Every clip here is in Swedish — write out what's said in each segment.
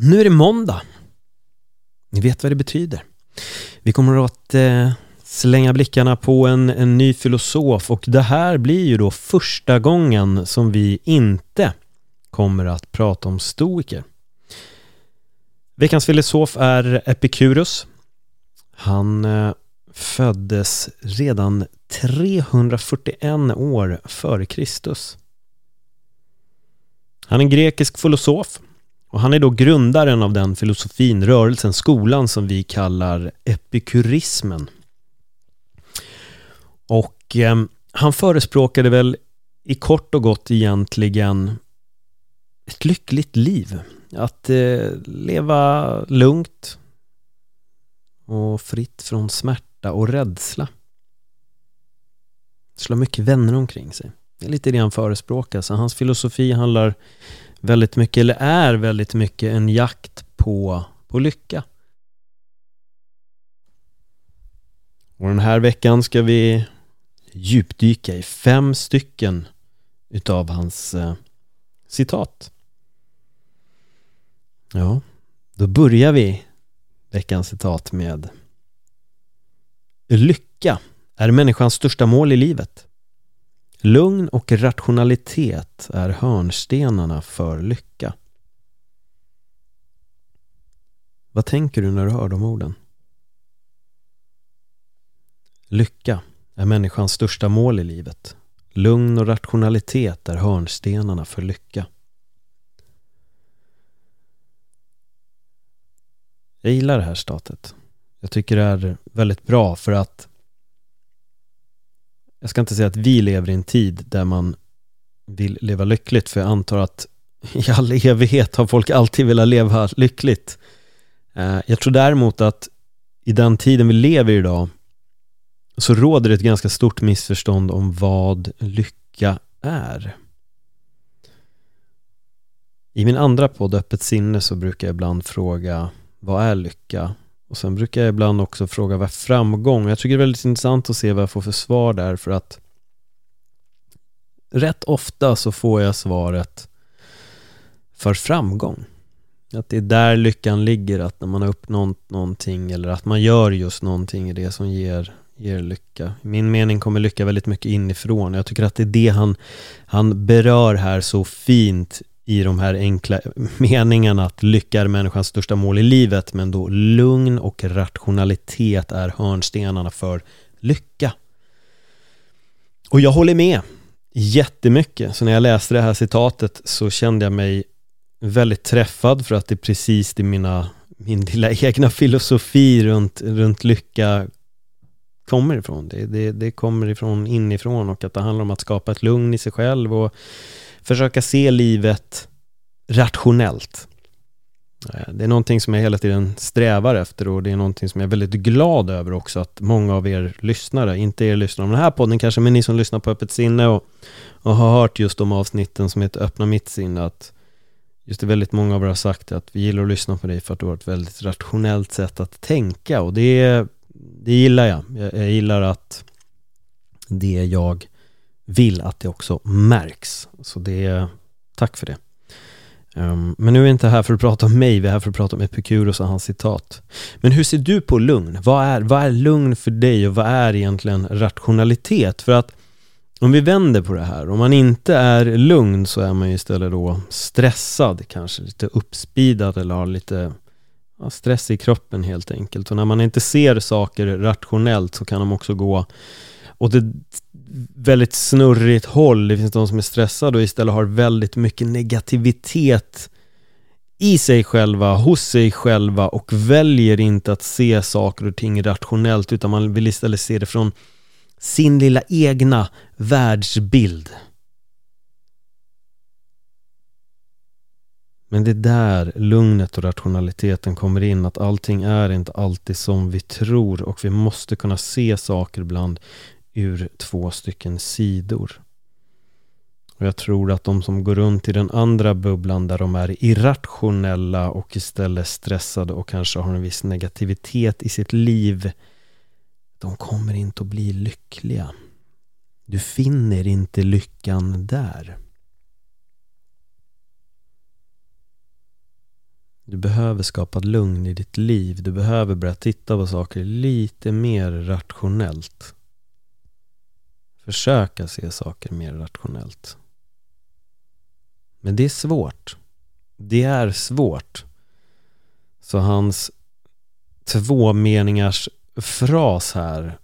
Nu är det måndag. Ni vet vad det betyder. Vi kommer att eh, slänga blickarna på en, en ny filosof och det här blir ju då första gången som vi inte kommer att prata om stoiker. Veckans filosof är Epikurus. Han eh, föddes redan 341 år före Kristus. Han är en grekisk filosof och han är då grundaren av den filosofin, rörelsen, skolan som vi kallar epikurismen. Och eh, han förespråkade väl i kort och gott egentligen ett lyckligt liv. Att eh, leva lugnt och fritt från smärta och rädsla. Slå mycket vänner omkring sig. Det är lite det han förespråkar. Så hans filosofi handlar väldigt mycket, eller är väldigt mycket, en jakt på, på lycka. Och den här veckan ska vi djupdyka i fem stycken utav hans eh, citat. Ja, då börjar vi veckans citat med Lycka är människans största mål i livet. Lugn och rationalitet är hörnstenarna för lycka. Vad tänker du när du hör de orden? Lycka är människans största mål i livet. Lugn och rationalitet är hörnstenarna för lycka. Jag gillar det här statet. Jag tycker det är väldigt bra för att jag ska inte säga att vi lever i en tid där man vill leva lyckligt för jag antar att i all evighet har folk alltid velat leva lyckligt. Eh, jag tror däremot att i den tiden vi lever idag så råder det ett ganska stort missförstånd om vad lycka är. I min andra podd Öppet sinne så brukar jag ibland fråga vad är lycka? Och sen brukar jag ibland också fråga vad framgång? Jag tycker det är väldigt intressant att se vad jag får för svar där för att rätt ofta så får jag svaret för framgång. Att det är där lyckan ligger, att när man har uppnått någonting eller att man gör just någonting är det som ger, ger lycka. I min mening kommer lycka väldigt mycket inifrån. Jag tycker att det är det han, han berör här så fint i de här enkla meningarna att lycka är människans största mål i livet men då lugn och rationalitet är hörnstenarna för lycka. Och jag håller med jättemycket. Så när jag läste det här citatet så kände jag mig väldigt träffad för att det är precis det mina, min lilla egna filosofi runt, runt lycka kommer ifrån. Det, det, det kommer ifrån inifrån och att det handlar om att skapa ett lugn i sig själv och försöka se livet rationellt. Eh, det är någonting som jag hela tiden strävar efter och det är någonting som jag är väldigt glad över också att många av er lyssnare, inte er lyssnare om den här podden kanske, men ni som lyssnar på Öppet sinne och, och har hört just de avsnitten som heter Öppna mitt sinne, att just det väldigt många av er har sagt att vi gillar att lyssna på dig för att du har ett väldigt rationellt sätt att tänka och det, det gillar jag. jag. Jag gillar att det jag vill att det också märks. Så det är, tack för det. Um, men nu är vi inte här för att prata om mig, vi är här för att prata om Epikuros och hans citat. Men hur ser du på lugn? Vad är, vad är lugn för dig och vad är egentligen rationalitet? För att om vi vänder på det här, om man inte är lugn så är man ju istället då stressad, kanske lite uppspidad eller har lite ja, stress i kroppen helt enkelt. Och när man inte ser saker rationellt så kan de också gå åt ett väldigt snurrigt håll. Det finns de som är stressade och istället har väldigt mycket negativitet i sig själva, hos sig själva och väljer inte att se saker och ting rationellt utan man vill istället se det från sin lilla egna världsbild. Men det är där lugnet och rationaliteten kommer in, att allting är inte alltid som vi tror och vi måste kunna se saker ibland ur två stycken sidor. Och jag tror att de som går runt i den andra bubblan där de är irrationella och istället stressade och kanske har en viss negativitet i sitt liv, de kommer inte att bli lyckliga. Du finner inte lyckan där. Du behöver skapa lugn i ditt liv. Du behöver börja titta på saker lite mer rationellt. Försöka se saker mer rationellt. Men det är svårt. Det är svårt. Så hans två meningars fras här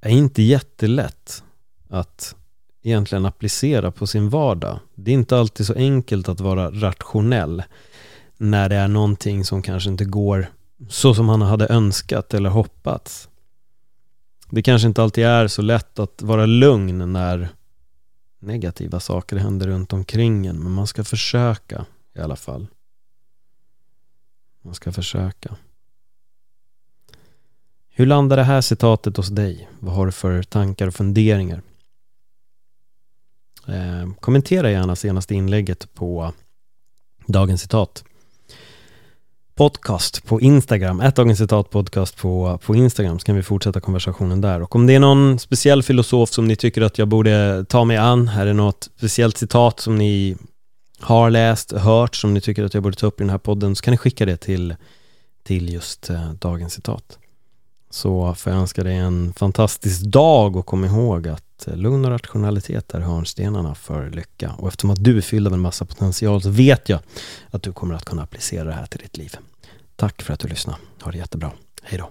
är inte jättelätt att egentligen applicera på sin vardag. Det är inte alltid så enkelt att vara rationell när det är någonting som kanske inte går så som han hade önskat eller hoppats. Det kanske inte alltid är så lätt att vara lugn när negativa saker händer runt omkring en, men man ska försöka i alla fall. Man ska försöka. Hur landar det här citatet hos dig? Vad har du för tankar och funderingar? Eh, kommentera gärna senaste inlägget på dagens citat podcast på Instagram, ett dagens citat podcast på, på Instagram, så kan vi fortsätta konversationen där. Och om det är någon speciell filosof som ni tycker att jag borde ta mig an, är det något speciellt citat som ni har läst, hört, som ni tycker att jag borde ta upp i den här podden, så kan ni skicka det till, till just eh, dagens citat. Så får jag önska dig en fantastisk dag och kom ihåg att eh, lugn och rationalitet är hörnstenarna för lycka. Och eftersom att du är fylld av en massa potential så vet jag att du kommer att kunna applicera det här till ditt liv. Tack för att du lyssnade. Ha det jättebra. Hej då.